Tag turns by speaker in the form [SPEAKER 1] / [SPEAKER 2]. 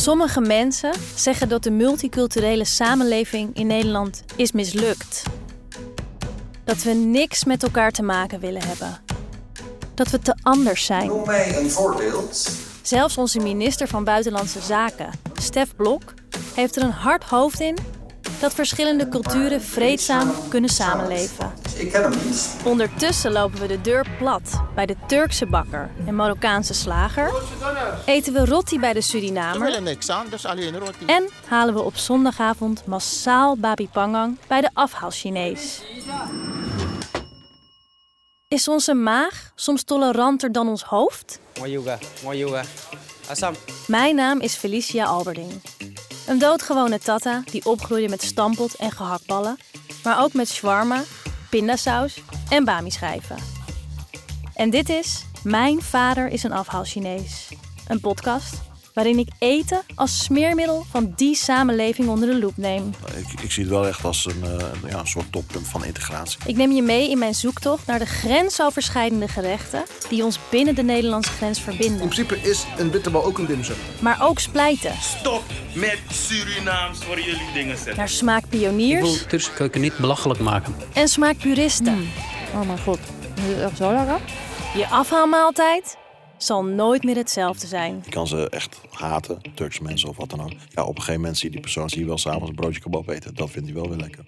[SPEAKER 1] Sommige mensen zeggen dat de multiculturele samenleving in Nederland is mislukt. Dat we niks met elkaar te maken willen hebben. Dat we te anders zijn.
[SPEAKER 2] Noem mij een voorbeeld.
[SPEAKER 1] Zelfs onze minister van Buitenlandse Zaken, Stef Blok, heeft er een hard hoofd in dat verschillende culturen vreedzaam kunnen samenleven.
[SPEAKER 2] Ik ken hem niet.
[SPEAKER 1] Ondertussen lopen we de deur plat bij de Turkse bakker en Marokkaanse slager. Eten we roti bij de Surinamer.
[SPEAKER 3] willen niks aan, alleen roti.
[SPEAKER 1] En halen we op zondagavond massaal babi pangang bij de afhaal-Chinees. Is onze maag soms toleranter dan ons hoofd?
[SPEAKER 4] Mooi yoga, mooi yoga. Assam.
[SPEAKER 1] Mijn naam is Felicia Alberding. Een doodgewone tata die opgroeide met stampot en gehaktballen, maar ook met shawarma, pindasaus en bami-schijven. En dit is Mijn Vader is een afhaal-Chinees. Een podcast waarin ik eten als smeermiddel van die samenleving onder de loep neem.
[SPEAKER 5] Ik, ik zie het wel echt als een, eh, ja, een soort toppunt van integratie.
[SPEAKER 1] Ik neem je mee in mijn zoektocht naar de grensoverschrijdende gerechten die ons binnen de Nederlandse grens verbinden,
[SPEAKER 6] In principe is een bitterbal ook een dimsum.
[SPEAKER 1] maar ook splijten.
[SPEAKER 7] Stop met Surinaams voor jullie dingen zetten.
[SPEAKER 1] Naar smaakpioniers
[SPEAKER 8] wil Turkse keuken niet belachelijk maken.
[SPEAKER 1] en smaakpuristen.
[SPEAKER 9] Oh mijn god, is het echt zo lekker?
[SPEAKER 1] Je afhaalmaaltijd zal nooit meer hetzelfde zijn.
[SPEAKER 5] Je kan ze echt haten, Turkse mensen of wat dan ook. Ja, op een gegeven moment zie je die persoon zie je wel s'avonds een broodje kebab eten. Dat vindt hij wel weer lekker.